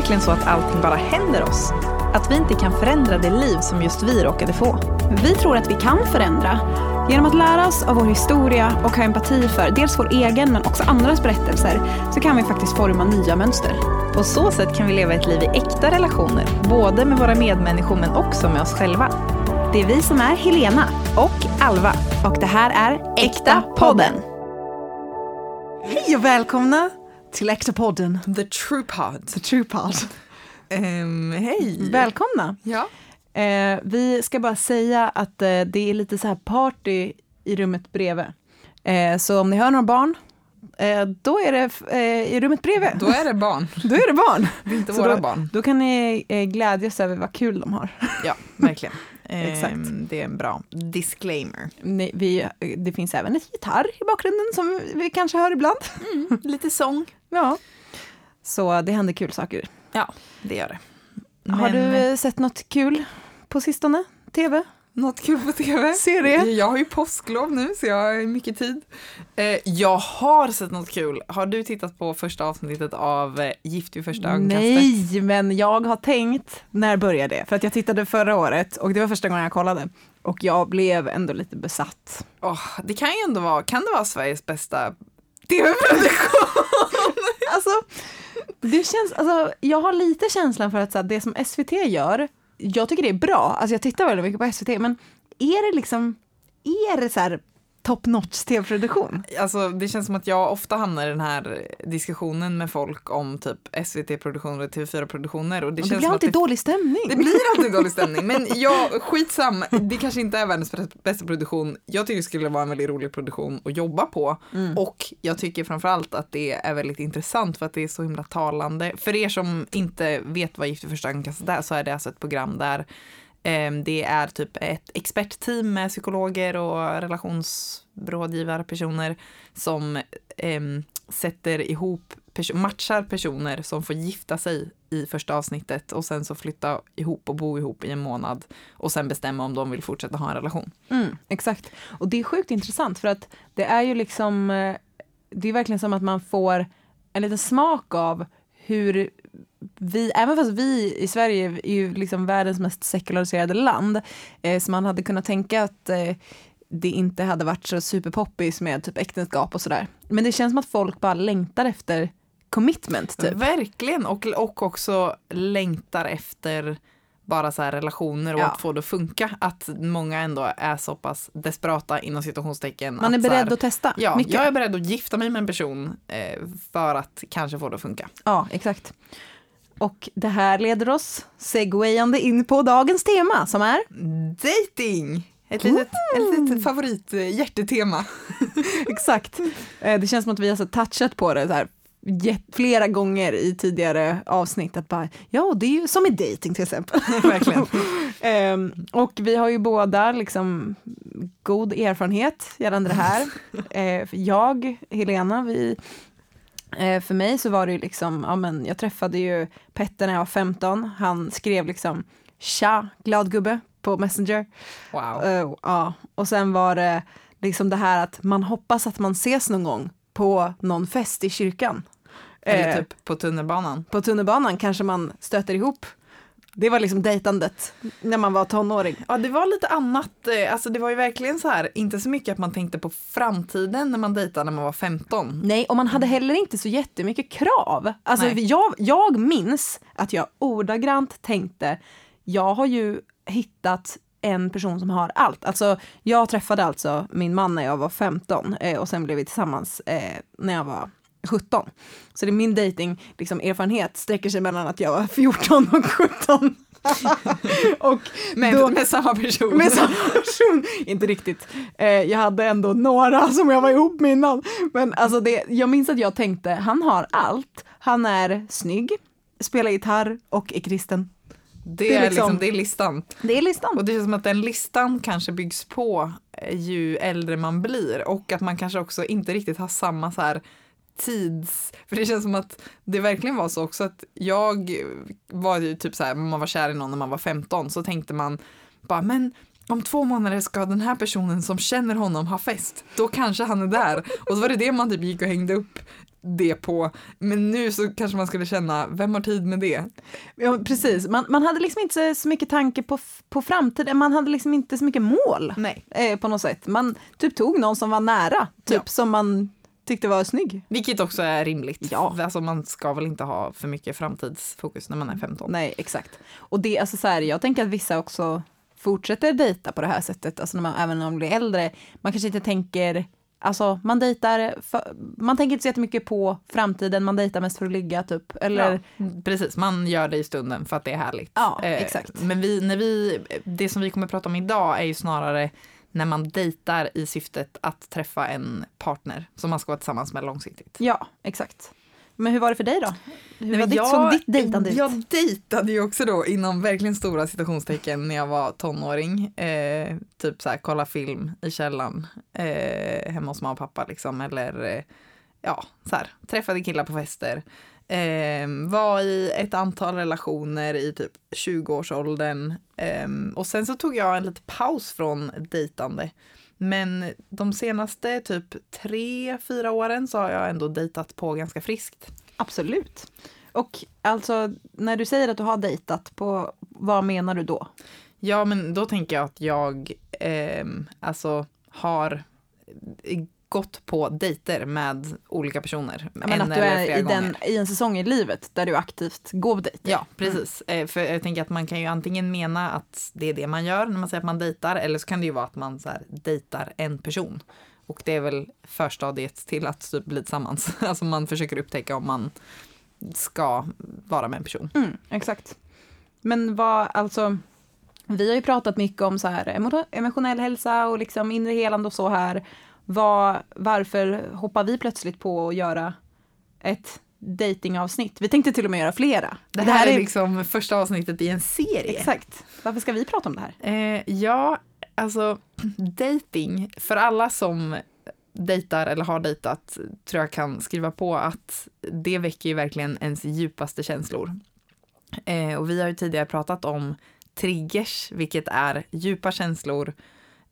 verkligen så att allting bara händer oss? Att vi inte kan förändra det liv som just vi råkade få? Vi tror att vi kan förändra. Genom att lära oss av vår historia och ha empati för dels vår egen men också andras berättelser så kan vi faktiskt forma nya mönster. På så sätt kan vi leva ett liv i äkta relationer, både med våra medmänniskor men också med oss själva. Det är vi som är Helena Och Alva. och det här är Äkta podden. Hej och välkomna till Äkta podden, The True Pod. The True Pod. Ehm, hej! Välkomna. Ja. Eh, vi ska bara säga att eh, det är lite så här party i rummet bredvid. Eh, så om ni hör några barn, eh, då är det eh, i rummet bredvid. Då är det barn, Då är det barn. det är inte Så våra då, barn. Då kan ni eh, glädjas över vad kul de har. Ja, verkligen. Ehm, Exakt. Det är en bra disclaimer. Ni, vi, det finns även ett gitarr i bakgrunden som vi kanske hör ibland. Lite sång. Ja. Så det händer kul saker. Ja, det gör det. Har Men, du eh, sett något kul på sistone? TV? Något kul på tv? Serie? Jag har ju påsklov nu så jag har mycket tid. Eh, jag har sett något kul. Har du tittat på första avsnittet av eh, Gift vid första ögonkastet? Nej, men jag har tänkt, när började det? För att jag tittade förra året och det var första gången jag kollade. Och jag blev ändå lite besatt. Åh, det kan ju ändå vara, kan det vara Sveriges bästa tv-produktion? Alltså, det känns, alltså, jag har lite känslan för att så här, det som SVT gör, jag tycker det är bra, alltså jag tittar väldigt mycket på SVT, men är det liksom, är det så här top notch tv-produktion? Alltså det känns som att jag ofta hamnar i den här diskussionen med folk om typ SVT-produktioner och TV4-produktioner och det Och det känns blir alltid det, dålig stämning. det blir alltid dålig stämning. Men jag, skitsam, det kanske inte är världens bästa produktion. Jag tycker det skulle vara en väldigt rolig produktion att jobba på Mm. och jag tycker framförallt att det är väldigt intressant för att det är så himla talande. För er som inte vet vad Gift vid första ögonkastet är så är det alltså ett program där Ehm, det är typ ett expertteam med psykologer och relationsrådgivarpersoner som ehm, sätter ihop, matchar personer som får gifta sig i första avsnittet och sen så flytta ihop och bo ihop i en månad och sen bestämma om de vill fortsätta ha en relation. Mm, exakt. Och det är sjukt intressant för att det är ju liksom, eh, det är verkligen som att man får en liten smak av hur vi, även fast vi i Sverige är ju liksom världens mest sekulariserade land, eh, så man hade kunnat tänka att eh, det inte hade varit så superpoppis med typ äktenskap och sådär. Men det känns som att folk bara längtar efter commitment typ. Verkligen, och, och också längtar efter bara så relationer och Ja. att få det att funka. Att många ändå är så pass desperata inom situationstecken. Man är beredd här, att testa Ja, mycket. jag är beredd att gifta mig med en person eh, för att kanske få det att funka. Ja, exakt. Och det här leder oss segwayande in på dagens tema som är Dating! Ett litet, ett litet favorit hjärtetema. Exakt. Eh, Det känns som att vi har så touchat på det så här flera gånger i tidigare avsnitt. Att bara, ja, det är ju som i dating till exempel. Verkligen. Ehm, och vi har ju båda liksom god erfarenhet gällande det här. För jag, Helena, vi, för mig så var det ju liksom, ja men jag träffade ju Petter när jag var 15. Han skrev liksom tja, glad gubbe på Messenger. Wow. Eh, ja, och sen var det liksom det här att man hoppas att man ses någon gång på någon fest i kyrkan. Eller Eh, typ på tunnelbanan. På tunnelbanan kanske man stöter ihop. Det var liksom dejtandet när man var tonåring. Ja, det var lite annat. eh, Alltså det var ju verkligen så här, inte så mycket att man tänkte på framtiden när man dejtade när man var 15. Nej, och man hade heller inte så jättemycket krav. Alltså, Nej. jag, jag minns att jag ordagrant tänkte, jag har ju hittat en person som har allt. Alltså, jag träffade alltså min man när jag var 15 eh, och sen blev vi tillsammans eh, när jag var 17. Så det är min dating liksom, erfarenhet sträcker sig mellan att jag var 14 och 17. och Med, då- med samma person. med samma person. Inte riktigt. Eh, jag hade ändå några som jag var ihop med innan. Men alltså det, jag minns att jag tänkte, han har allt. Han är snygg, spelar gitarr och är kristen. det, det är liksom- liksom, det är listan. Det är listan. Och det känns som att den listan kanske byggs på eh, ju äldre man blir och att man kanske också inte riktigt har samma så här tids... För det känns som att det verkligen var så också att jag var ju typ så här, man var kär i någon när man var 15 så tänkte man bara men om två månader ska den här personen som känner honom ha fest, då kanske han är där. Och så var det det man typ gick och hängde upp det på. Men nu så kanske man skulle känna, vem har tid med det? Ja, precis. Man, man hade liksom inte så mycket tanke på, på framtiden, man hade liksom inte så mycket mål Nej. eh, på något sätt. Man typ tog någon som var nära, typ Ja. som man tyckte var snygg. Vilket också är rimligt. Ja. Alltså man ska väl inte ha för mycket framtidsfokus när man är 15. Nej, exakt. Och det, alltså så här, jag tänker att vissa också fortsätter dejta på det här sättet, alltså när man, även när man blir äldre. Man kanske inte tänker, alltså man dejtar, för, man tänker inte så jättemycket på framtiden, man dejtar mest för att ligga typ. Eller, Ja, precis, man gör det i stunden för att det är härligt. Ja, Eh, exakt. Men vi, när vi, det som vi kommer att prata om idag är ju snarare när man dejtar i syftet att träffa en partner som man ska vara tillsammans med långsiktigt. ja, exakt. Men hur var det för dig då? Hur Nej, ditt, såg ditt dejtande ut? Jag dejtade ju också då inom verkligen stora citationstecken när jag var tonåring. Eh, typ så här kolla film i källaren eh, hemma hos mamma och pappa liksom. Eller eh, ja, så här träffade killar på fester. Eh, var i ett antal relationer i typ 20-årsåldern. Eh, och sen så tog jag en liten paus från dejtande. Men de senaste typ tre, fyra åren så har jag ändå dejtat på ganska friskt. Absolut. Och alltså, när du säger att du har dejtat, på, vad menar du då? Ja, men då tänker jag att jag ehm, alltså har gått på dejter med olika personer. Jag menar en att du är i, den, i en säsong i livet där du aktivt går på dejt. Ja, precis. Eh, För jag tänker att man kan ju antingen mena att det är det man gör när man säger att man dejtar, eller så kan det ju vara att man så här, dejtar en person. Och det är väl förstadiet till att typ bli tillsammans. Alltså man försöker upptäcka om man ska vara med en person. Mm, exakt. Men vad, alltså, vi har ju pratat mycket om så här emo- emotionell hälsa och liksom inre helande och så här. Vad, varför hoppar vi plötsligt på att göra ett datingavsnitt? Vi tänkte till och med göra flera. Det här, är liksom första avsnittet i en serie. Exakt. Varför ska vi prata om det här? Eh, ja, alltså dating för alla som dejtar eller har dejtat tror jag kan skriva på att det väcker ju verkligen ens djupaste känslor. Eh, och vi har ju tidigare pratat om triggers, vilket är djupa känslor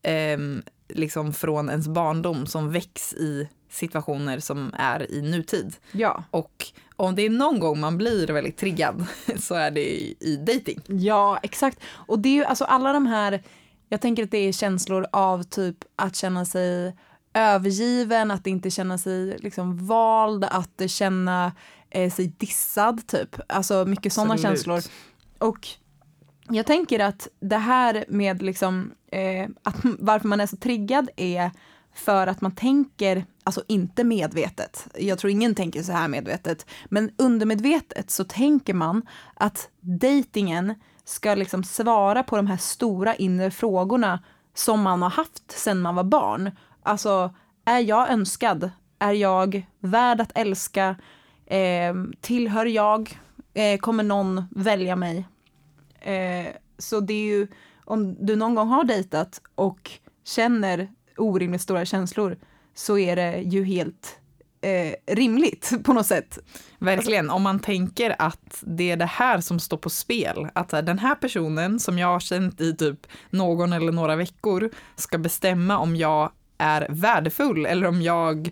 ehm, liksom från ens barndom som väcks i situationer som är i nutid. Ja. Och om det är någon gång man blir väldigt triggad så är det i, i dating. Ja, exakt. Och det är ju alltså alla de här, jag tänker att det är känslor av typ att känna sig övergiven, att inte känna sig liksom vald, att känna eh, sig dissad typ. Alltså mycket sådana känslor. Och jag tänker att det här med liksom, eh, att varför man är så triggad är för att man tänker, alltså inte medvetet, jag tror ingen tänker så här medvetet, men undermedvetet så tänker man att dejtingen ska liksom svara på de här stora inre frågorna som man har haft sedan man var barn. Alltså, är jag önskad? Är jag värd att älska? Eh, tillhör jag? Eh, kommer någon välja mig? Eh, så det är ju, om du någon gång har dejtat och känner orimligt stora känslor så är det ju helt eh, rimligt på något sätt. Verkligen, om man tänker att det är det här som står på spel. Att här, den här personen som jag har känt i typ någon eller några veckor ska bestämma om jag är värdefull eller om jag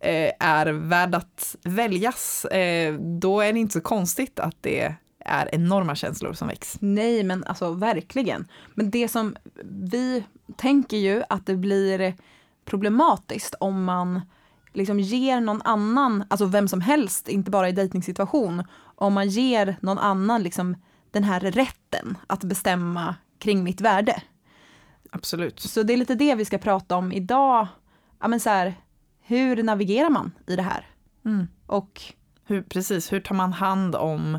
eh, är värd att väljas. Eh, då är det inte så konstigt att det är enorma känslor som väcks. Nej, men alltså verkligen. Men det som vi tänker ju att det blir problematiskt om man liksom ger någon annan, alltså vem som helst, inte bara i dejtingsituation, om man ger någon annan liksom den här rätten att bestämma kring mitt värde. Absolut. Så det är lite det vi ska prata om idag. Ja, men så här, hur navigerar man i det här? Mm. Och Hur, precis, hur tar man hand om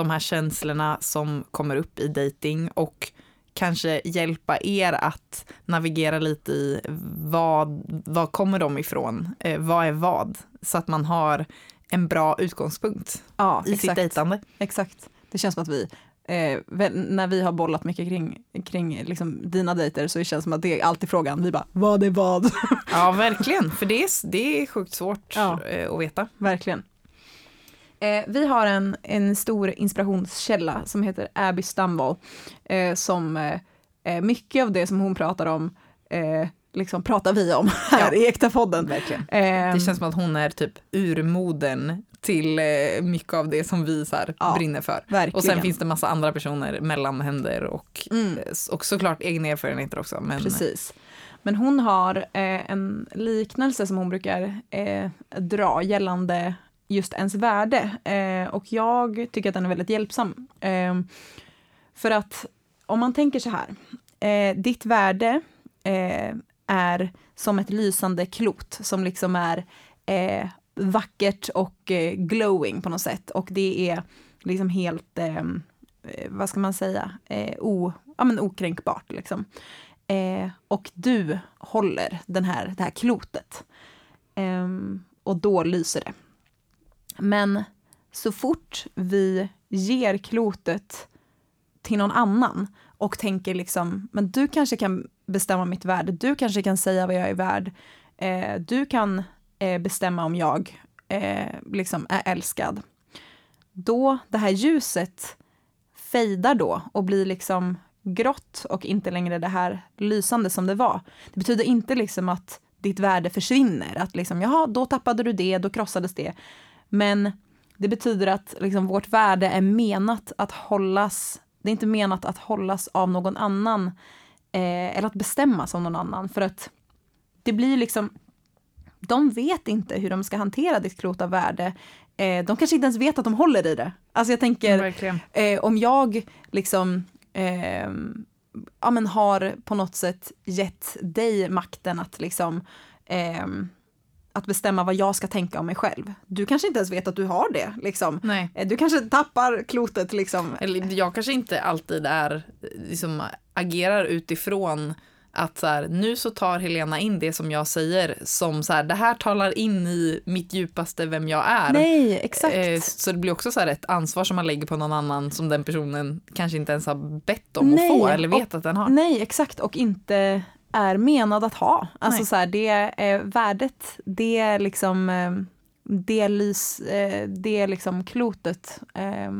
de här känslorna som kommer upp i dating och kanske hjälpa er att navigera lite i vad, vad kommer de ifrån? Eh, vad är vad? Så att man har en bra utgångspunkt ja, i sitt dejtande. Exakt. Det känns som att vi, eh, när vi har bollat mycket kring, kring liksom dina dejter så det känns som att det är alltid frågan, vi bara, vad är vad? Ja, verkligen, för det är, det är sjukt svårt Ja. eh, att veta. Verkligen. Eh, vi har en, en stor inspirationskälla som heter Abby Stumble, eh, som eh, eh, mycket av det som hon pratar om eh, liksom pratar vi om här Ja. i Äkta-podden. Verkligen. Ehm, Det känns som att hon är typ urmoden till eh, mycket av det som vi så Ja, brinner för. verkligen. Och sen finns det massa andra personer, mellanhänder och, Mm. och såklart egna erfarenheter också. Men Precis. Men hon har eh, en liknelse som hon brukar eh, dra gällande just ens värde. Eh, och jag tycker att den är väldigt hjälpsam. Eh, för att om man tänker så här, eh, ditt värde eh, är som ett lysande klot som liksom är eh, vackert och eh, glowing på något sätt. Och det är liksom helt, eh, eh vad ska man säga, eh, o, ja, men okränkbart. Liksom. Eh, och du håller den här, det här klotet. Eh, och då lyser det. Men så fort vi ger klotet till någon annan och tänker liksom, men du kanske kan bestämma mitt värde, du kanske kan säga vad jag är värd, eh, du kan eh, bestämma om jag eh, liksom är älskad. Då, det här ljuset fejdar då och blir liksom grått och inte längre det här lysande som det var. Det betyder inte liksom att ditt värde försvinner, att liksom, jaha, då tappade du det, då krossades det. Men det betyder att liksom, vårt värde är menat att hållas, det är inte menat att hållas av någon annan, eh, eller att bestämmas av någon annan, för att det blir liksom, de vet inte hur de ska hantera ditt klot av värde. Eh, de kanske inte ens vet att de håller i det. Alltså jag tänker, verkligen. eh, om jag liksom eh, ja, men har på något sätt gett dig makten att liksom eh, att bestämma vad jag ska tänka om mig själv. Du kanske inte ens vet att du har det. Liksom. Nej. Eh, Du kanske tappar klotet liksom. Eller jag kanske inte alltid är, liksom, agerar utifrån att så här, nu så tar Helena in det som jag säger som så här, det här talar in i mitt djupaste vem jag är. Nej, exakt. Eh, Så det blir också så här ett ansvar som man lägger på någon annan som den personen kanske inte ens har bett om Nej, att få eller vet och- att den har. Nej, exakt. Och inte är menad att ha. Alltså Nej. så här, det är värdet, det är liksom eh, det, lys, eh, det är liksom klotet. eh,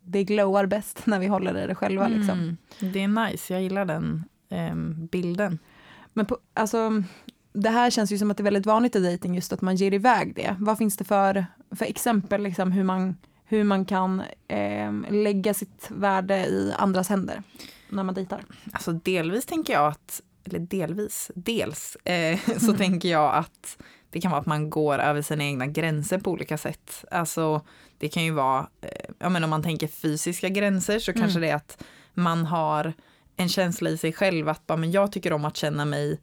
Det glowar bäst när vi håller i det själva. Liksom. Mm, det är nice, jag gillar den ehm, bilden. Men på, alltså, det här känns ju som att det är väldigt vanligt i dejting just att man ger iväg det. Vad finns det för, för exempel liksom, hur, man, hur man kan eh, lägga sitt värde i andras händer när man dejtar? Alltså delvis tänker jag att, eller delvis, dels eh, så tänker jag att det kan vara att man går över sina egna gränser på olika sätt. Alltså det kan ju vara, eh, ja men om man tänker fysiska gränser så kanske det är att man har en känsla i sig själv att bara, men jag tycker om att känna mig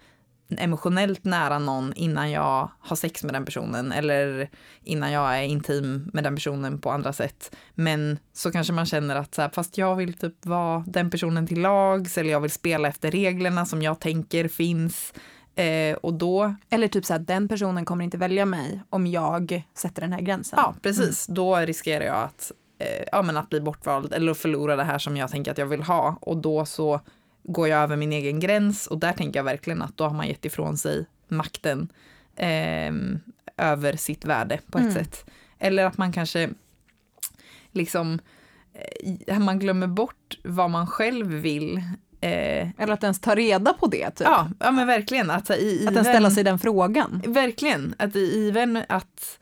emotionellt nära någon innan jag har sex med den personen eller innan jag är intim med den personen på andra sätt. Men så kanske man känner att så här, fast jag vill typ vara den personen till lags eller jag vill spela efter reglerna som jag tänker finns. Eh, och då, Eller typ så här, den personen kommer inte välja mig om jag sätter den här gränsen. ja precis, då riskerar jag att, eh, ja, men att bli bortvald eller att förlora det här som jag tänker att jag vill ha. Och då så går jag över min egen gräns och där tänker jag verkligen att då har man gett ifrån sig makten eh, över sitt värde på ett Mm. sätt. Eller att man kanske liksom eh, man glömmer bort vad man själv vill. Eh, Eller att ens ta reda på det. Typ. ja, ja, men verkligen. Att, så i, att ens ställa sig den frågan. Verkligen, att i ivern att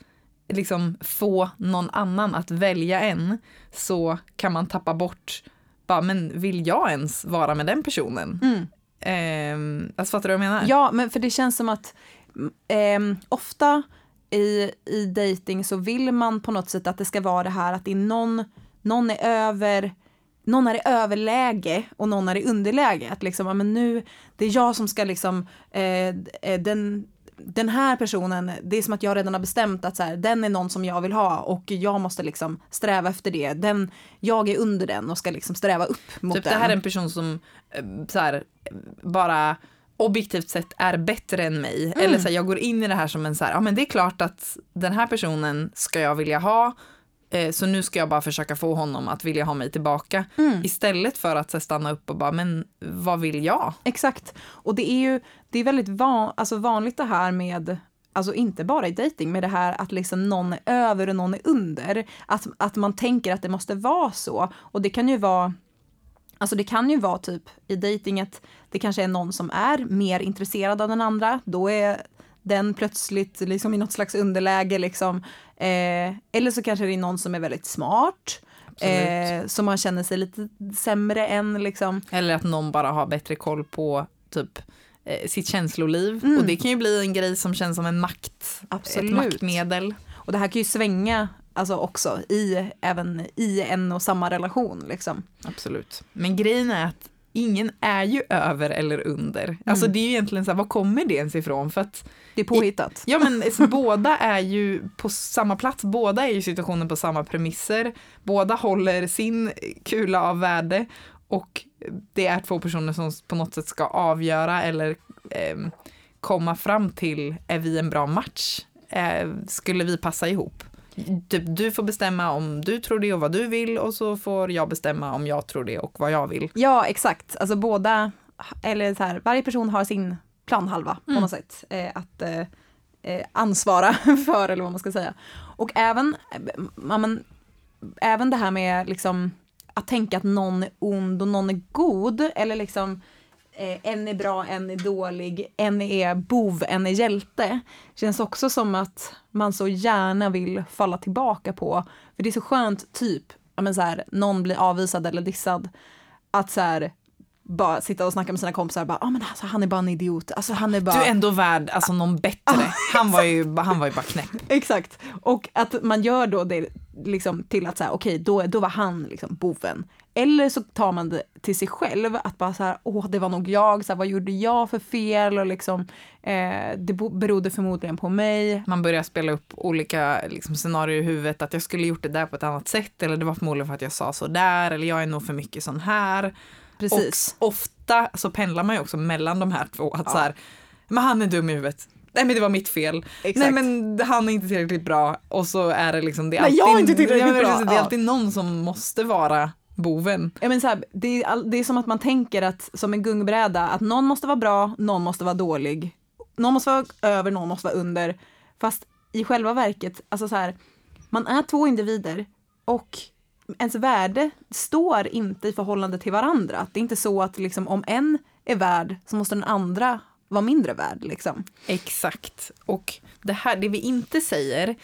liksom få någon annan att välja en så kan man tappa bort, bara, men vill jag ens vara med den personen? Mm. Ehm, alltså fattar du vad jag menar? Ja, men för det känns som att ehm, ofta i, i dating så vill man på något sätt att det ska vara det här att det är någon, någon är över någon är i överläge och någon är i underläge. Att liksom, men nu, det är jag som ska liksom, eh, eh, den, den här personen, det är som att jag redan har bestämt att så här, den är någon som jag vill ha och jag måste liksom sträva efter det. Den, jag är under den och ska liksom sträva upp mot typ den. det här är en person som eh, så här, bara objektivt sett är bättre än mig. Mm. Eller så här, jag går in i det här som en så här, ja men det är klart att den här personen ska jag vilja ha. Eh, Så nu ska jag bara försöka få honom att vilja ha mig tillbaka. Mm. Istället för att så stanna upp och bara, men vad vill jag? Exakt. Och det är ju det är väldigt van, alltså vanligt det här med Alltså inte bara i dating, med det här att liksom någon är över och någon är under. Att, att man tänker att det måste vara så. Och det kan ju vara Alltså det kan ju vara typ i dejting att det kanske är någon som är mer intresserad av den andra. Då är den plötsligt liksom i något slags underläge liksom. Eh, eller så kanske det är någon som är väldigt smart. Eh, som man känner sig lite sämre än liksom. Eller att någon bara har bättre koll på typ eh, sitt känsloliv. Mm. Och det kan ju bli en grej som känns som en makt. Absolut. Ett maktmedel. Och det här kan ju svänga alltså också i, även i en och samma relation liksom. Absolut. Men grejen är att ingen är ju över eller under. Alltså Mm. det är ju egentligen så här, var kommer det ens ifrån? För att Det är påhittat. Ja men båda är ju på samma plats, båda är ju i situationen på samma premisser, båda håller sin kula av värde och det är två personer som på något sätt ska avgöra eller ehm, komma fram till, är vi en bra match? Eh, skulle vi passa ihop? Typ, du får bestämma om du tror det och vad du vill och så får jag bestämma om jag tror det och vad jag vill. Ja, exakt. Alltså båda, eller så här, varje person har sin planhalva på Mm. något sätt. Eh, att eh, eh, ansvara för, eller vad man ska säga. Och även, men, även det här med liksom att tänka att någon är ond och någon är god, eller liksom eh, en är bra, en är dålig, en är bov, en är hjälte. Känns också som att man så gärna vill falla tillbaka på. För det är så skönt, typ, ja, men så här, någon blir avvisad eller dissad, att så här, bara sitta och snacka med sina kompisar, bara, ah, men alltså, han är bara en idiot, alltså han är bara... Du är ändå värd alltså, någon bättre. Han var ju, han var ju bara knäpp. Exakt. Och att man gör då det liksom till att säga, okej, då, då var han liksom boven. Eller så tar man det till sig själv, att bara så här, åh, det var nog jag, så här, vad gjorde jag för fel? Och liksom, eh, det berodde förmodligen på mig. Man börjar spela upp olika liksom, scenarier i huvudet, att jag skulle gjort det där på ett annat sätt, eller det var förmodligen för att jag sa så där, eller jag är nog för mycket sån här. Precis. Och ofta så pendlar man ju också mellan de här två, att Ja. så här, men han är dum i huvudet. Nej men det var mitt fel. Exakt. Nej men han är inte tillräckligt bra. Och så är det liksom, det är Nej, alltid, jag är inte tillräckligt Ja, men bra. precis, Det är alltid någon som måste vara boven. Ja, men så här, det, är det är som att man tänker att som en gungbräda, att någon måste vara bra, någon måste vara dålig. Någon måste vara över, någon måste vara under. Fast i själva verket, alltså så här, man är två individer och ens värde står inte i förhållande till varandra. Det är inte så att liksom, om en är värd så måste den andra vara mindre värd. Liksom. Exakt. Och det här, det vi inte säger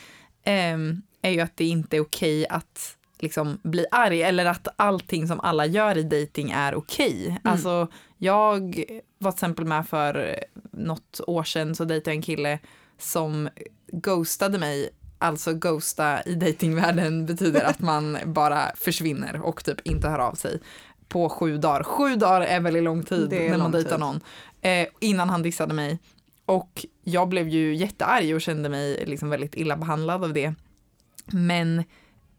ehm, är ju att det inte är okej att liksom bli arg eller att allting som alla gör i dating är okej. Alltså jag var till exempel med för något år sedan så dejtade jag en kille som ghostade mig. Alltså ghosta i datingvärlden betyder att man bara försvinner och typ inte hör av sig på sju dagar. Sju dagar är väldigt lång tid när man dejtar någon. Eh, innan han dissade mig. Och jag blev ju jättearg och kände mig liksom väldigt illa behandlad av det. Men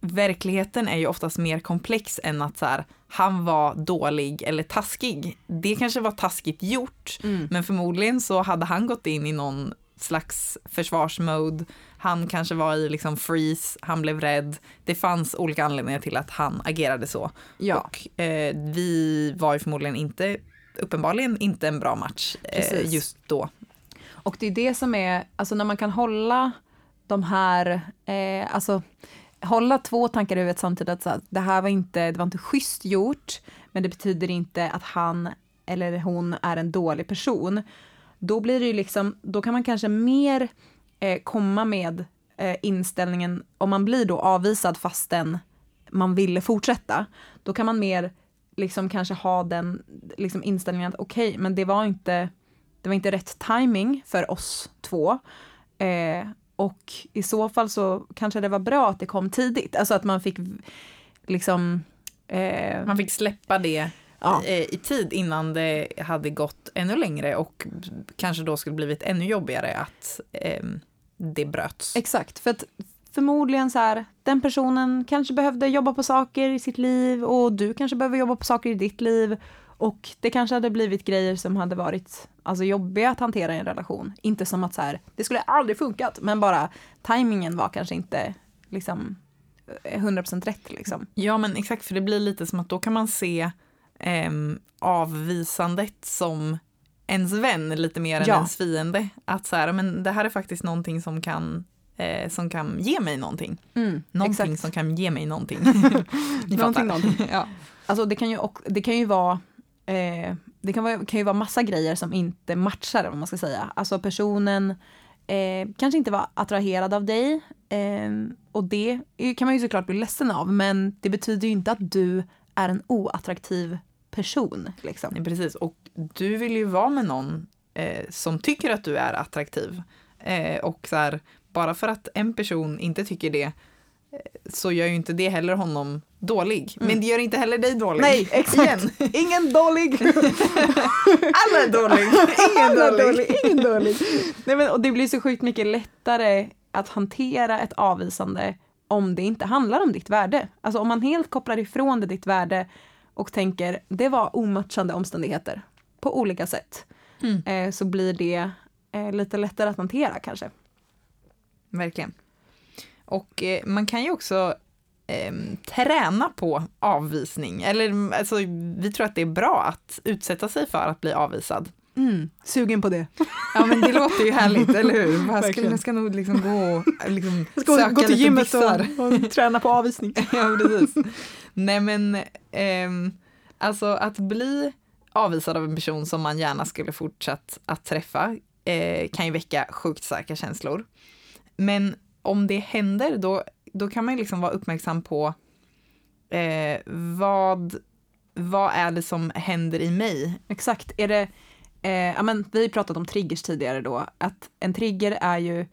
verkligheten är ju oftast mer komplex än att så här, han var dålig eller taskig. Det kanske var taskigt gjort, men förmodligen så hade han gått in i någon slags försvarsmode. Han kanske var i liksom freeze, han blev rädd. Det fanns olika anledningar till att han agerade så. Ja. Och eh, vi var ju förmodligen inte, uppenbarligen inte en bra match eh, just då. Och det är det som är, alltså när man kan hålla de här, eh, alltså hålla två tankar i huvudet samtidigt, att så här, det här var inte, det var inte schysst gjort, men det betyder inte att han eller hon är en dålig person. Då blir det ju liksom, då kan man kanske mer eh, komma med eh, inställningen, om man blir då avvisad fastän man ville fortsätta, då kan man mer liksom kanske ha den liksom inställningen att okej, men det var inte det var inte rätt timing för oss två. Eh, och i så fall så kanske det var bra att det kom tidigt. Alltså att man fick liksom... Eh, Man fick släppa det ja, eh, i tid innan det hade gått ännu längre och kanske då skulle blivit ännu jobbigare att ehm, det bröts. exakt. För att förmodligen så här, den personen kanske behövde jobba på saker i sitt liv och du kanske behöver jobba på saker i ditt liv. Och det kanske hade blivit grejer som hade varit alltså, jobbiga att hantera i en relation. Inte som att så här, det skulle aldrig funkat, men bara tajmingen var kanske inte liksom eh, 100% rätt liksom. Ja men exakt, för det blir lite som att då kan man se ehm, avvisandet som ens vän lite mer än Ja. ens fiende. Att så här, men det här är faktiskt någonting som kan eh, som kan ge mig någonting. Mm, Någonting exakt. som kan ge mig någonting. Någonting, någonting. Ja. Alltså det kan ju, det kan ju vara eh, det kan, vara, kan ju vara massa grejer som inte matchar om man ska säga. Alltså personen eh, kanske inte var attraherad av dig eh, och det kan man ju såklart bli ledsen av men det betyder ju inte att du är en oattraktiv person. Liksom. Nej, precis. Och du vill ju vara med någon eh, som tycker att du är attraktiv. Eh, och så här, bara för att en person inte tycker det eh, så gör ju inte det heller honom dålig. Men det gör inte heller dig dålig. Mm. Nej, exakt. Igen. Ingen dålig! Alla är dålig. Ingen dålig. dålig, ingen dålig. Nej, men, och det blir så sjukt mycket lättare att hantera ett avvisande om det inte handlar om ditt värde. Alltså om man helt kopplar ifrån det ditt värde och tänker det var omatchande omständigheter på olika sätt. Mm. Eh, så blir det eh, lite lättare att hantera kanske. Verkligen. Och eh, man kan ju också eh, träna på avvisning. Eller alltså, vi tror att det är bra att utsätta sig för att bli avvisad. Mm, sugen på det. Ja men det låter ju härligt, eller hur? Verkligen. jag ska nog liksom gå och liksom Gå, söka gå till gymmet och, och träna på avvisning. ja, precis. Nej men, ehm, alltså att bli avvisad av en person som man gärna skulle fortsatt att träffa eh, kan ju väcka sjukt starka känslor. Men om det händer då, då kan man ju liksom vara uppmärksam på eh, vad, vad är det som händer i mig? Exakt. Är det, eh, ja, men, vi har ju pratat om triggers tidigare då. Att en trigger är ju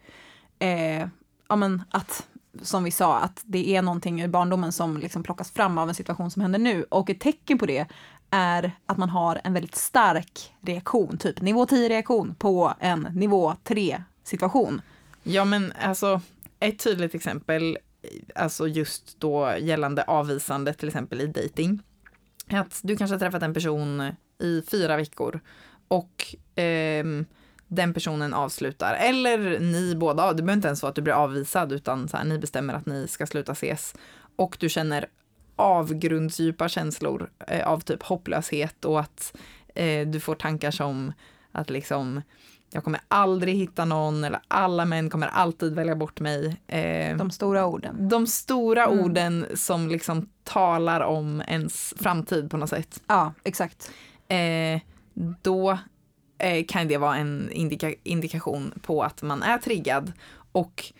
eh, ja, men, att, som vi sa, att det är någonting ur barndomen som liksom plockas fram av en situation som händer nu. Och ett tecken på det är att man har en väldigt stark reaktion, typ nivå 10 reaktion på en nivå 3 situation. Ja men alltså ett tydligt exempel, eh, alltså just då gällande avvisande till exempel i dating. är Att du kanske har träffat en person i fyra veckor och eh, den personen avslutar. Eller ni båda, det behöver inte ens vara att du blir avvisad utan så här, ni bestämmer att ni ska sluta ses. Och du känner avgrundsdjupa känslor eh, av typ hopplöshet och att eh, du får tankar som att liksom jag kommer aldrig hitta någon eller alla män kommer alltid välja bort mig. Eh, De stora orden. de stora Mm. orden som liksom talar om ens framtid på något sätt. Ja, exakt. Eh, då eh, kan det vara en indika- indikation på att man är triggad. Och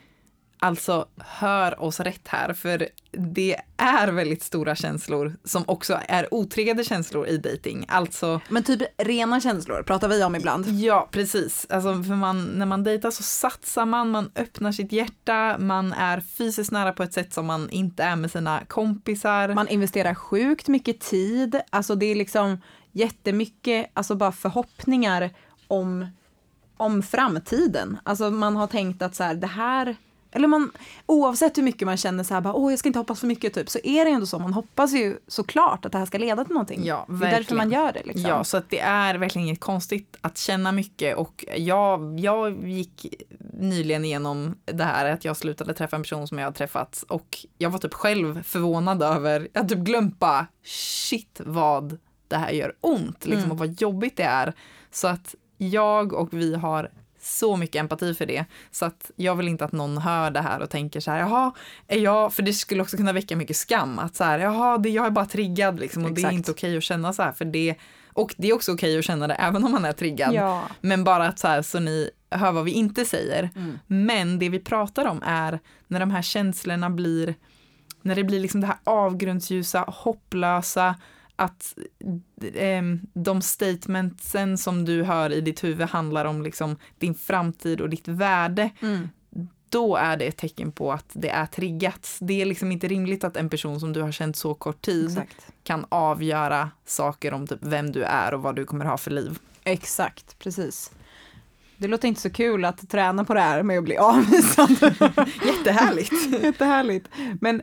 alltså, hör oss rätt här, för det är väldigt stora känslor som också är otriggade känslor i dating. Alltså, Men typ rena känslor pratar vi om ibland. Ja, precis. Alltså, för man, när man dejtar så satsar man, man öppnar sitt hjärta, man är fysiskt nära på ett sätt som man inte är med sina kompisar. Man investerar sjukt mycket tid. Alltså det är liksom jättemycket, alltså bara förhoppningar om, om framtiden. Alltså man har tänkt att så här, det här, eller man, oavsett hur mycket man känner så här, bara, åh jag ska inte hoppas för mycket typ, så är det ändå så, man hoppas ju såklart att det här ska leda till någonting. Ja, det är därför man gör det liksom. Ja, så att det är verkligen inget konstigt att känna mycket och jag, jag gick nyligen igenom det här att jag slutade träffa en person som jag har träffat och jag var typ själv förvånad över, jag typ glömt bara shit vad det här gör ont liksom Mm. och vad jobbigt det är. Så att jag och vi har så mycket empati för det. Så att jag vill inte att någon hör det här och tänker så här, jaha, är jag, för det skulle också kunna väcka mycket skam, att så här, jaha, det, jag är bara triggad liksom och det är Exakt. inte okej att känna så här, för det, och det är också okej att känna det även om man är triggad. Ja. Men bara att så här, så ni hör vad vi inte säger. Mm. Men det vi pratar om är när de här känslorna blir, när det blir liksom det här avgrundsljusa, hopplösa, att ehm, de statementsen som du hör i ditt huvud handlar om liksom din framtid och ditt värde, Mm. då är det ett tecken på att det är triggat. Det är liksom inte rimligt att en person som du har känt så kort tid Exakt. kan avgöra saker om typ vem du är och vad du kommer ha för liv. Exakt, precis. Det låter inte så kul att träna på det här med att bli avvisad. Jättehärligt. Jättehärligt. Men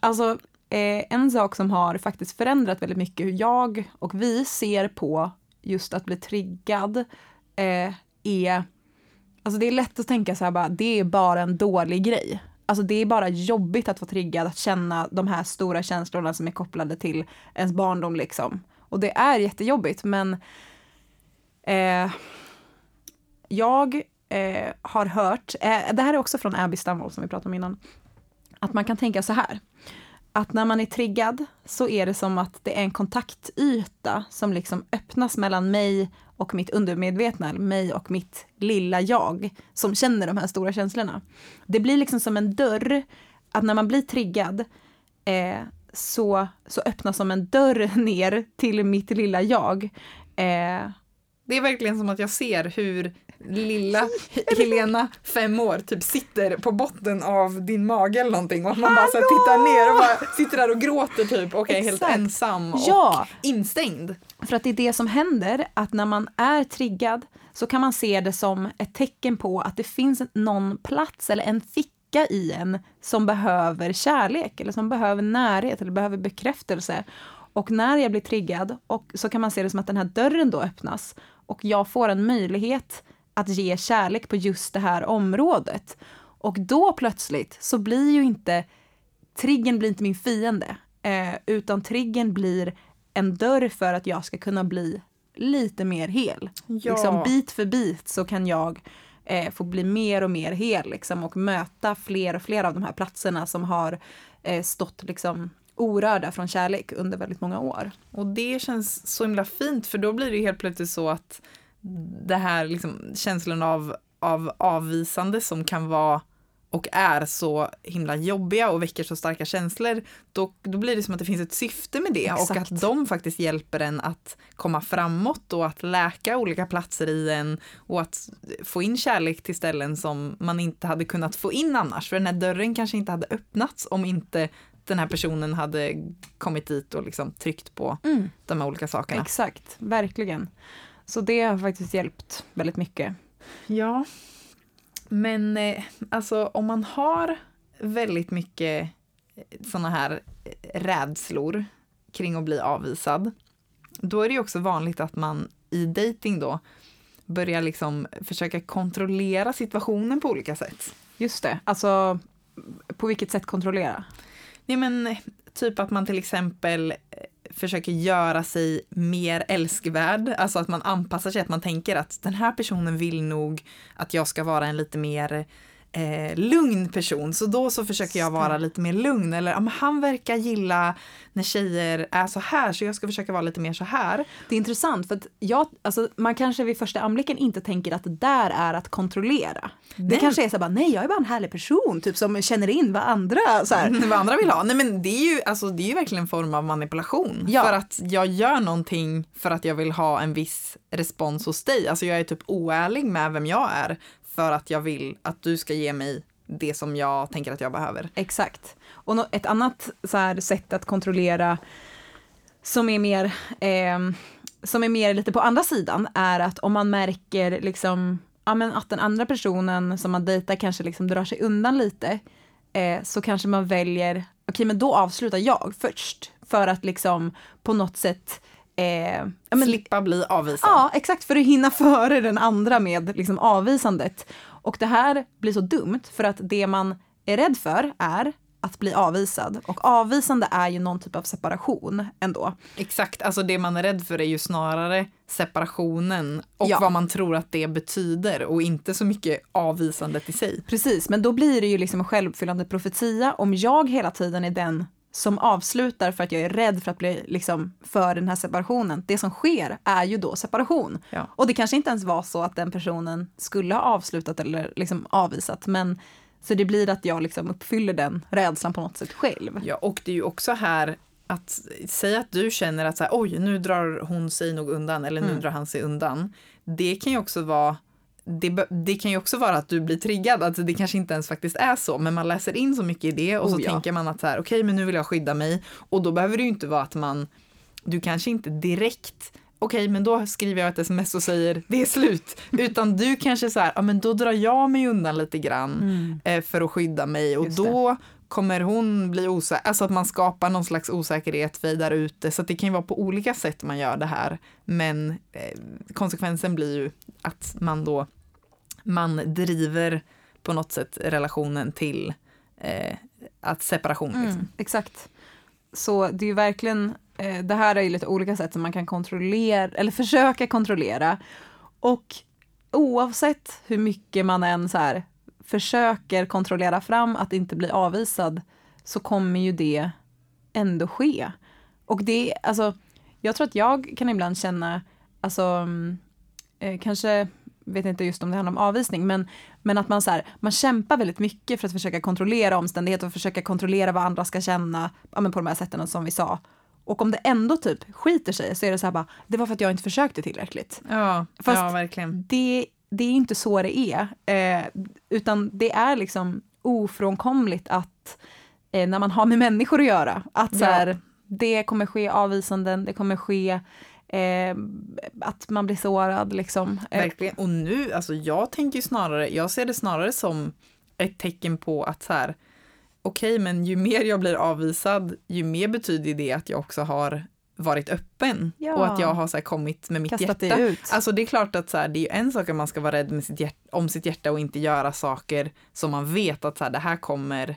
alltså, eh, en sak som har faktiskt förändrat väldigt mycket hur jag och vi ser på just att bli triggad eh, är, alltså det är lätt att tänka så här bara, det är bara en dålig grej. Alltså det är bara jobbigt att vara triggad, att känna de här stora känslorna som är kopplade till ens barndom liksom. Och det är jättejobbigt men eh, jag eh, har hört, eh, det här är också från Abby Stamwall som vi pratade om innan, att man kan tänka så här. Att när man är triggad så är det som att det är en kontaktyta som liksom öppnas mellan mig och mitt undermedvetna, mig och mitt lilla jag, som känner de här stora känslorna. Det blir liksom som en dörr, att när man blir triggad eh, så, så öppnas som en dörr ner till mitt lilla jag. Eh, Det är verkligen som att jag ser hur lilla Helena, fem år, typ sitter på botten av din mage eller någonting och man bara så här, tittar ner och bara sitter där och gråter typ och är helt Exakt. ensam och Ja. instängd. För att det är det som händer, att när man är triggad så kan man se det som ett tecken på att det finns någon plats eller en ficka i en som behöver kärlek eller som behöver närhet eller behöver bekräftelse. Och när jag blir triggad och så kan man se det som att den här dörren då öppnas och jag får en möjlighet att ge kärlek på just det här området. Och då plötsligt så blir ju inte triggern blir inte min fiende, eh, utan triggern blir en dörr för att jag ska kunna bli lite mer hel. Ja. Liksom bit för bit så kan jag eh, få bli mer och mer hel liksom, och möta fler och fler av de här platserna som har eh, stått liksom orörda från kärlek under väldigt många år. Och det känns så himla fint för då blir det helt plötsligt så att det här liksom, känslan av, av avvisande som kan vara och är så himla jobbiga och väcker så starka känslor, då, då blir det som att det finns ett syfte med det och Exakt. att de faktiskt hjälper en att komma framåt och att läka olika platser i en och att få in kärlek till ställen som man inte hade kunnat få in annars. För den här dörren kanske inte hade öppnats om inte den här personen hade kommit dit och liksom tryckt på de här olika sakerna. Exakt, verkligen. Så det har faktiskt hjälpt väldigt mycket. Ja, men eh, alltså om man har väldigt mycket sådana här eh, rädslor kring att bli avvisad, då är det ju också vanligt att man i dating då börjar liksom försöka kontrollera situationen på olika sätt. Just det, alltså på vilket sätt kontrollera? Nej men eh, typ att man till exempel eh, försöker göra sig mer älskvärd, alltså att man anpassar sig, att man tänker att den här personen vill nog att jag ska vara en lite mer eh, lugn person, så då så försöker jag vara lite mer lugn, eller ja, han verkar gilla när tjejer är så här, så jag ska försöka vara lite mer så här. Det är intressant för att jag, alltså, man kanske vid första anblicken inte tänker att det där är att kontrollera. Det Nej. kanske är så bara, nej jag är bara en härlig person, typ som känner in vad andra så här. vad andra vill ha. Nej men det är ju, alltså, det är ju verkligen en form av manipulation. Ja. För att jag gör någonting för att jag vill ha en viss respons hos dig. Alltså jag är typ oärlig med vem jag är för att jag vill att du ska ge mig det som jag tänker att jag behöver. Exakt. Och ett annat så här, sätt att kontrollera som är mer eh, som är mer lite på andra sidan är att om man märker liksom ja, men att den andra personen som man dejtar kanske liksom drar sig undan lite eh, så kanske man väljer okej men då avslutar jag först för att liksom på något sätt eh, ja, men, Slippa bli avvisad. Ja, exakt, för att hinna före den andra med liksom avvisandet. Och det här blir så dumt för att det man är rädd för är att bli avvisad. Och avvisande är ju någon typ av separation ändå. Exakt, alltså det man är rädd för är ju snarare separationen och Ja. vad man tror att det betyder och inte så mycket avvisandet i sig. Precis, men då blir det ju liksom en självuppfyllande profetia om jag hela tiden är den som avslutar för att jag är rädd för att bli liksom för den här separationen. Det som sker är ju då separation. Ja. Och det kanske inte ens var så att den personen skulle ha avslutat eller liksom avvisat, men så det blir att jag liksom uppfyller den rädslan på något sätt själv. Ja, och det är ju också här att säga att du känner att så här, oj, nu drar hon sig nog undan eller nu Mm. drar han sig undan. Det kan ju också vara det, det kan ju också vara att du blir triggad, alltså det kanske inte ens faktiskt är så, men man läser in så mycket i det och så Oh, ja. tänker man att så här, okej, men nu vill jag skydda mig och då behöver det ju inte vara att man, du kanske inte direkt Okej, men då skriver jag ett sms och säger det är slut. Utan du kanske så här, ja men då drar jag mig undan lite grann eh, för att skydda mig och Mm. Då kommer hon bli osäker, alltså att man skapar någon slags osäkerhet för där ute. Så att det kan ju vara på olika sätt man gör det här. Men eh, konsekvensen blir ju att man då, man driver på något sätt relationen till eh, att separation. Liksom. Mm, exakt. Så det är ju verkligen, eh, det här är ju lite olika sätt som man kan kontrollera, eller försöka kontrollera. Och oavsett hur mycket man än så här försöker kontrollera fram att inte bli avvisad så kommer ju det ändå ske. Och det, alltså, jag tror att jag kan ibland känna, alltså, mm, eh, kanske, vet inte just om det handlar om avvisning, men, men att man så här, man kämpar väldigt mycket för att försöka kontrollera omständigheter och försöka kontrollera vad andra ska känna, ja, men på de här sätten som vi sa. Och om det ändå typ skiter sig så är det så här bara, det var för att jag inte försökte tillräckligt. Ja, Fast ja verkligen. Det, det är inte så det är, eh, utan det är liksom ofrånkomligt att eh, när man har med människor att göra, att så här, det kommer ske avvisanden, det kommer ske eh, att man blir sårad liksom. Eh, Verkligen. Och nu, alltså jag tänker snarare, jag ser det snarare som ett tecken på att så här, okej, men ju mer jag blir avvisad, ju mer betyder det att jag också har varit öppen Ja. och att jag har så kommit med mitt kastat hjärta. det ut. Alltså det är klart att så här, det är ju en sak att man ska vara rädd med sitt hjärta, om sitt hjärta och inte göra saker som man vet att så här, det här kommer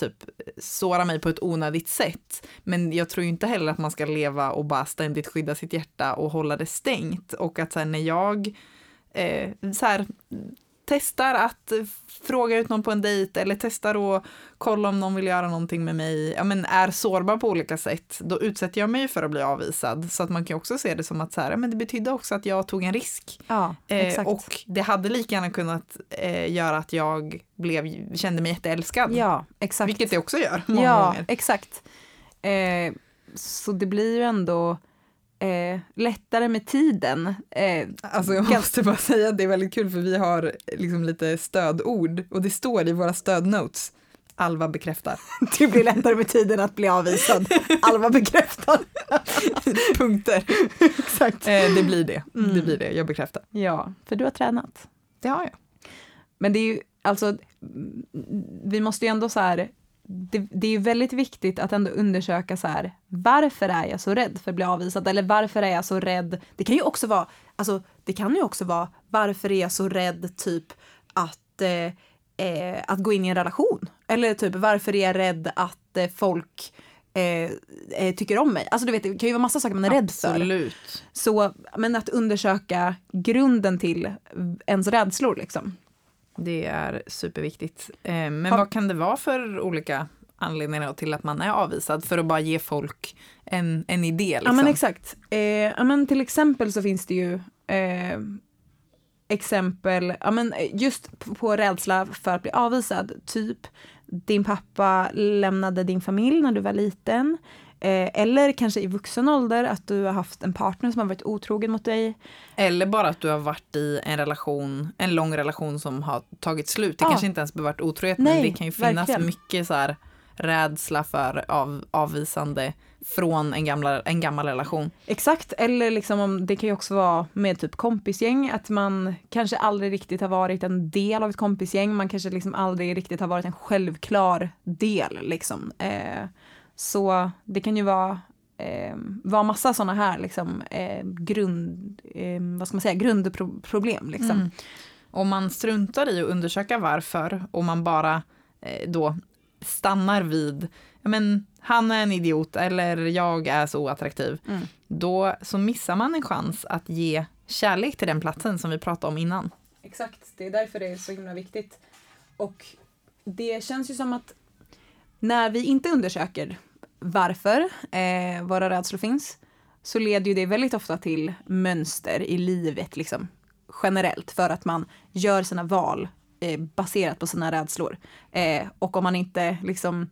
typ såra mig på ett onödigt sätt. Men jag tror ju inte heller att man ska leva och bara ständigt skydda sitt hjärta och hålla det stängt. Och att så här, när jag eh, så här, testar att fråga ut någon på en dejt eller testar att kolla om någon vill göra någonting med mig, ja men är sårbar på olika sätt, då utsätter jag mig för att bli avvisad. Så att man kan också se det som att så här, men det betydde också att jag tog en risk. ja, Eh, och det hade lika gärna kunnat eh, göra att jag blev, kände mig jätteälskad. ja, exakt. Vilket det också gör många ja, gånger. exakt. Eh, så det blir ju ändå eh, lättare med tiden. Eh, Alltså jag måste bara säga att det är väldigt kul för vi har liksom lite stödord och det står i våra stödnotes. Alva bekräftar. det blir lättare med tiden att bli avvisad. Alva bekräftar. Punkter. exakt. Eh, det blir det. Mm. Det blir det. Jag bekräftar. Ja, för du har tränat. Det har jag. Men det är ju, alltså, vi måste ju ändå så här, det, det är ju väldigt viktigt att ändå undersöka så här, varför är jag så rädd för att bli avvisad? Eller varför är jag så rädd? Det kan ju också vara, alltså, det kan ju också vara, varför är jag så rädd typ att, eh, eh, att gå in i en relation? Eller typ, varför är jag rädd att eh, folk eh, eh, tycker om mig? Alltså du vet, det kan ju vara massa saker man är rädd för. Absolut. Så, men att undersöka grunden till ens rädslor liksom. Det är superviktigt. Eh, men Har- vad kan det vara för olika anledningar till att man är avvisad? För att bara ge folk en, en idé. Liksom. Ja men exakt. Eh, ja, men till exempel så finns det ju eh, exempel, ja, men just på, på rädsla för att bli avvisad. Typ din pappa lämnade din familj när du var liten. Eh, eller kanske i vuxen ålder att du har haft en partner som har varit otrogen mot dig. Eller bara att du har varit i en relation, en lång relation som har tagit slut. Det Ja. kanske inte ens behöver varit otrohet, men Nej, det kan ju finnas verkligen. mycket så här rädsla för av, avvisande från en, gamla, en gammal relation. Exakt, eller liksom om, det kan ju också vara med typ kompisgäng, att man kanske aldrig riktigt har varit en del av ett kompisgäng, man kanske liksom aldrig riktigt har varit en självklar del liksom. Eh, så det kan ju vara, eh, vara massa sådana här liksom eh, grund, eh, vad ska man säga, grundproblem liksom. Mm. Om man struntar i att undersöka varför och man bara eh, då stannar vid men, han är en idiot eller jag är så oattraktiv, Mm. då så missar man en chans att ge kärlek till den platsen som vi pratade om innan. Exakt, det är därför det är så himla viktigt. Och det känns ju som att när vi inte undersöker varför eh, våra rädslor finns så leder ju det väldigt ofta till mönster i livet liksom generellt för att man gör sina val eh, baserat på sina rädslor. Eh, och om man inte liksom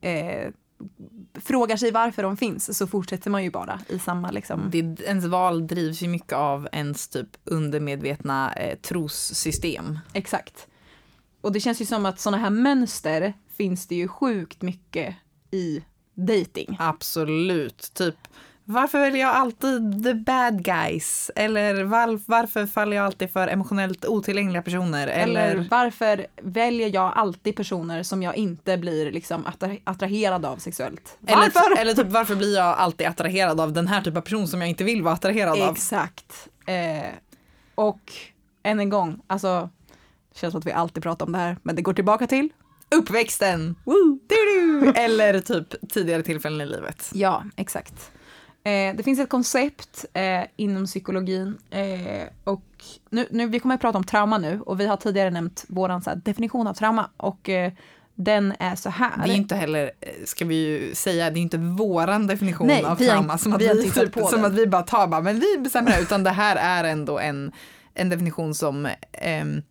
eh, frågar sig varför de finns så fortsätter man ju bara i samma liksom. Det, ens val drivs ju mycket av ens typ undermedvetna eh, trossystem. Exakt. Och det känns ju som att sådana här mönster finns det ju sjukt mycket i dating. Absolut. Typ, varför väljer jag alltid the bad guys? Eller var, varför faller jag alltid för emotionellt otillgängliga personer? Eller, Eller, varför väljer jag alltid personer som jag inte blir liksom attra- attraherad av sexuellt? Varför? eller, eller typ, varför blir jag alltid attraherad av den här typen av person som jag inte vill vara attraherad av? Exakt. Eh, och än en gång, alltså det känns som att vi alltid pratar om det här, men det går tillbaka till Uppväxten! Woo! Eller typ tidigare tillfällen i livet. Ja, exakt. Eh, det finns ett koncept eh, inom psykologin eh, och nu, nu, vi kommer att prata om trauma nu och vi har tidigare nämnt vår definition av trauma och eh, den är så här. Det är inte heller, eh, ska vi ju säga, det är inte våran definition Nej, av trauma som, att vi vi, typ, som den. att vi bara tar bara, men vi bestämmer det, utan det här är ändå en, en definition som ehm,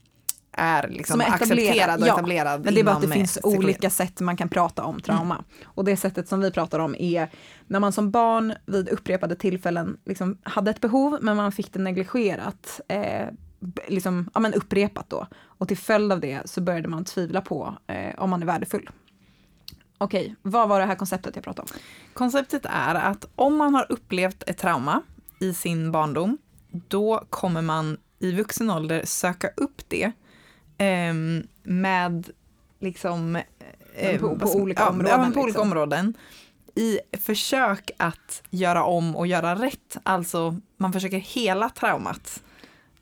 är liksom Som är accepterad och ja. etablerad Men det är bara att det eh, finns psykologi. olika sätt man kan prata om trauma. Och det sättet som vi pratar om är när man som barn vid upprepade tillfällen liksom hade ett behov men man fick det negligerat. Eh, liksom, ja, men upprepat då. Och till följd av det så började man tvivla på eh, om man är värdefull. Okej, vad var det här konceptet jag pratade om? Konceptet är att om man har upplevt ett trauma i sin barndom, då kommer man i vuxen ålder söka upp det ehm, med liksom... eh, på- på vad ska- olika områden, Ja, på olika liksom. områden. I försök att göra om och göra rätt. Alltså, man försöker hela traumat.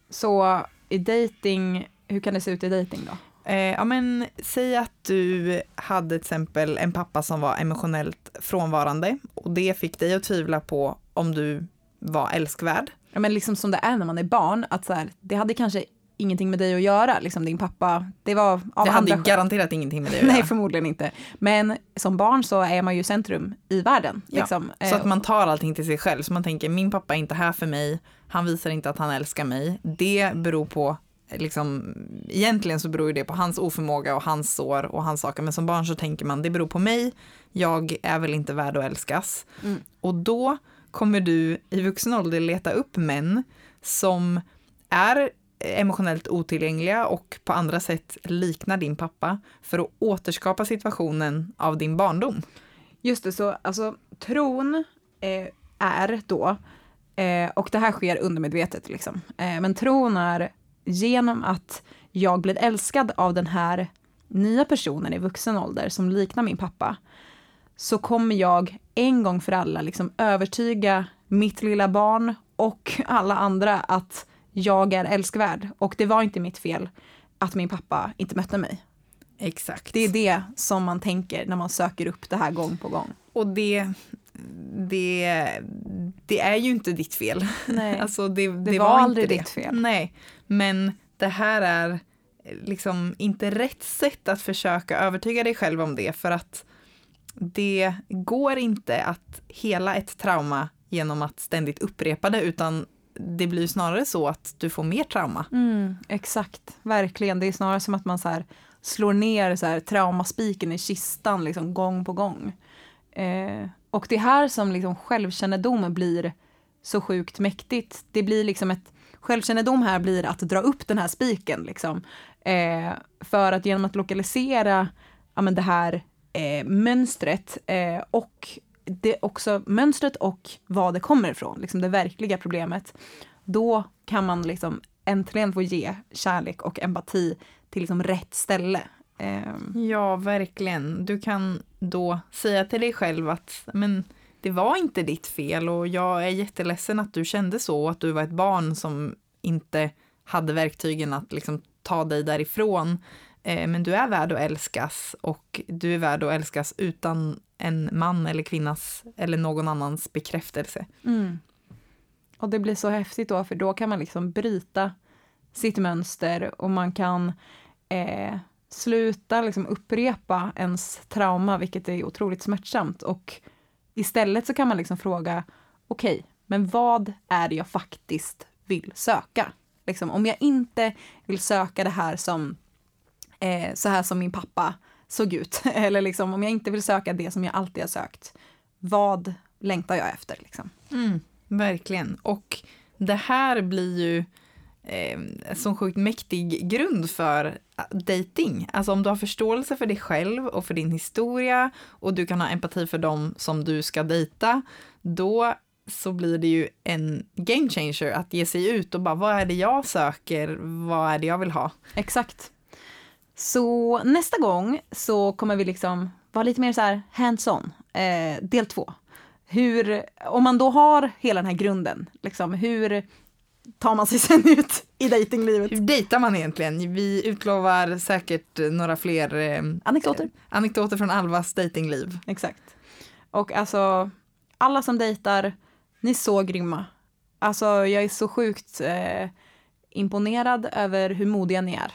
Så i dating, hur kan det se ut i dating då? Eh, ja, men säg att du hade till exempel en pappa som var emotionellt frånvarande och det fick dig att tvivla på om du var älskvärd. Ja, men liksom som det är när man är barn, att så här, det hade kanske ingenting med dig att göra, liksom din pappa, det var av det hade andra garanterat ingenting med det att Nej, göra. förmodligen inte. Men som barn så är man ju centrum i världen. Ja, Liksom. Så att man tar allting till sig själv. Så man tänker, min pappa är inte här för mig, han visar inte att han älskar mig. Det beror på, liksom, egentligen så beror det på hans oförmåga och hans sår och hans saker. Men som barn så tänker man, det beror på mig, jag är väl inte värd att älskas. Mm. Och då kommer du i vuxen ålder leta upp män som är emotionellt otillgängliga och på andra sätt liknar din pappa för att återskapa situationen av din barndom. Just det, så alltså tron eh, är då, eh, och det här sker undermedvetet liksom, eh, men tron är genom att jag blir älskad av den här nya personen i vuxen ålder som liknar min pappa, så kommer jag en gång för alla liksom övertyga mitt lilla barn och alla andra att jag är älskvärd. Och det var inte mitt fel att min pappa inte mötte mig. Exakt. Det är det som man tänker när man söker upp det här gång på gång. Och det, det, det är ju inte ditt fel. Nej. Alltså det, det, Det var, var aldrig ditt fel. Nej, men det här är liksom inte rätt sätt att försöka övertyga dig själv om det för att det går inte att hela ett trauma genom att ständigt upprepa det utan det blir snarare så att du får mer trauma. Mm, exakt, verkligen. Det är snarare som att man så här slår ner så här traumaspiken i kistan liksom gång på gång. Eh, och det är här som liksom självkännedom blir så sjukt mäktigt. Det blir liksom ett självkännedom här blir att dra upp den här spiken liksom. Eh, för att genom att lokalisera ja, men det här eh, mönstret eh, och det också mönstret och vad det kommer ifrån, liksom det verkliga problemet, då kan man liksom äntligen få ge kärlek och empati till liksom rätt ställe. Ehm. Ja, verkligen. Du kan då säga till dig själv att men, det var inte ditt fel och jag är jätteledsen att du kände så och att du var ett barn som inte hade verktygen att liksom, ta dig därifrån. Eh, men du är värd att älskas och du är värd att älskas utan en man eller kvinnas eller någon annans bekräftelse. mm. Och det blir så häftigt då, för då kan man liksom bryta sitt mönster och man kan eh, sluta liksom upprepa ens trauma, vilket är otroligt smärtsamt. Och istället så kan man liksom fråga, okej, men vad är det jag faktiskt vill söka? Liksom, om jag inte vill söka det här som eh, så här som min pappa såg ut, eller liksom, om jag inte vill söka det som jag alltid har sökt, vad längtar jag efter? Liksom? Mm, verkligen. Och det här blir ju eh, sån sjukt mäktig grund för dating. Alltså om du har förståelse för dig själv och för din historia och du kan ha empati för dem som du ska dejta, då så blir det ju en game changer att ge sig ut och bara vad är det jag söker, vad är det jag vill ha? Exakt. Så nästa gång så kommer vi liksom vara lite mer så här hands-on, eh, del två. Hur, om man då har hela den här grunden, liksom, hur tar man sig sen ut i datinglivet? Hur dejtar man egentligen? Vi utlovar säkert några fler eh, Anekdoter. anekdoter från Alvas datingliv. Exakt. Och alltså, alla som dejtar, Ni är så grymma. Alltså jag är så sjukt eh, imponerad över hur modiga ni är.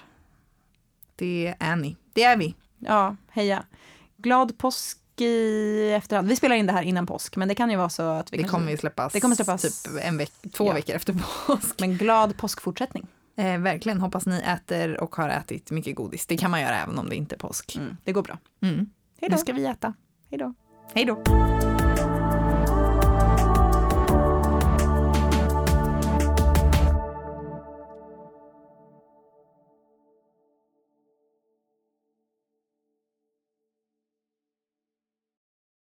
Det är ni. Det är vi. Ja, heja. Glad påsk i efterhand. Vi spelar in det här innan påsk, men det kan ju vara så att vi Det kanske- kommer ju släppas, Det kommer släppas. typ en veck, två Ja. veckor efter påsk. Men glad påskfortsättning. Eh, verkligen, hoppas ni äter och har ätit mycket godis. Det kan man göra även om det inte är påsk. Mm, det går bra. Mm. Hej då. Nu ska vi äta. Hej då. Hej då.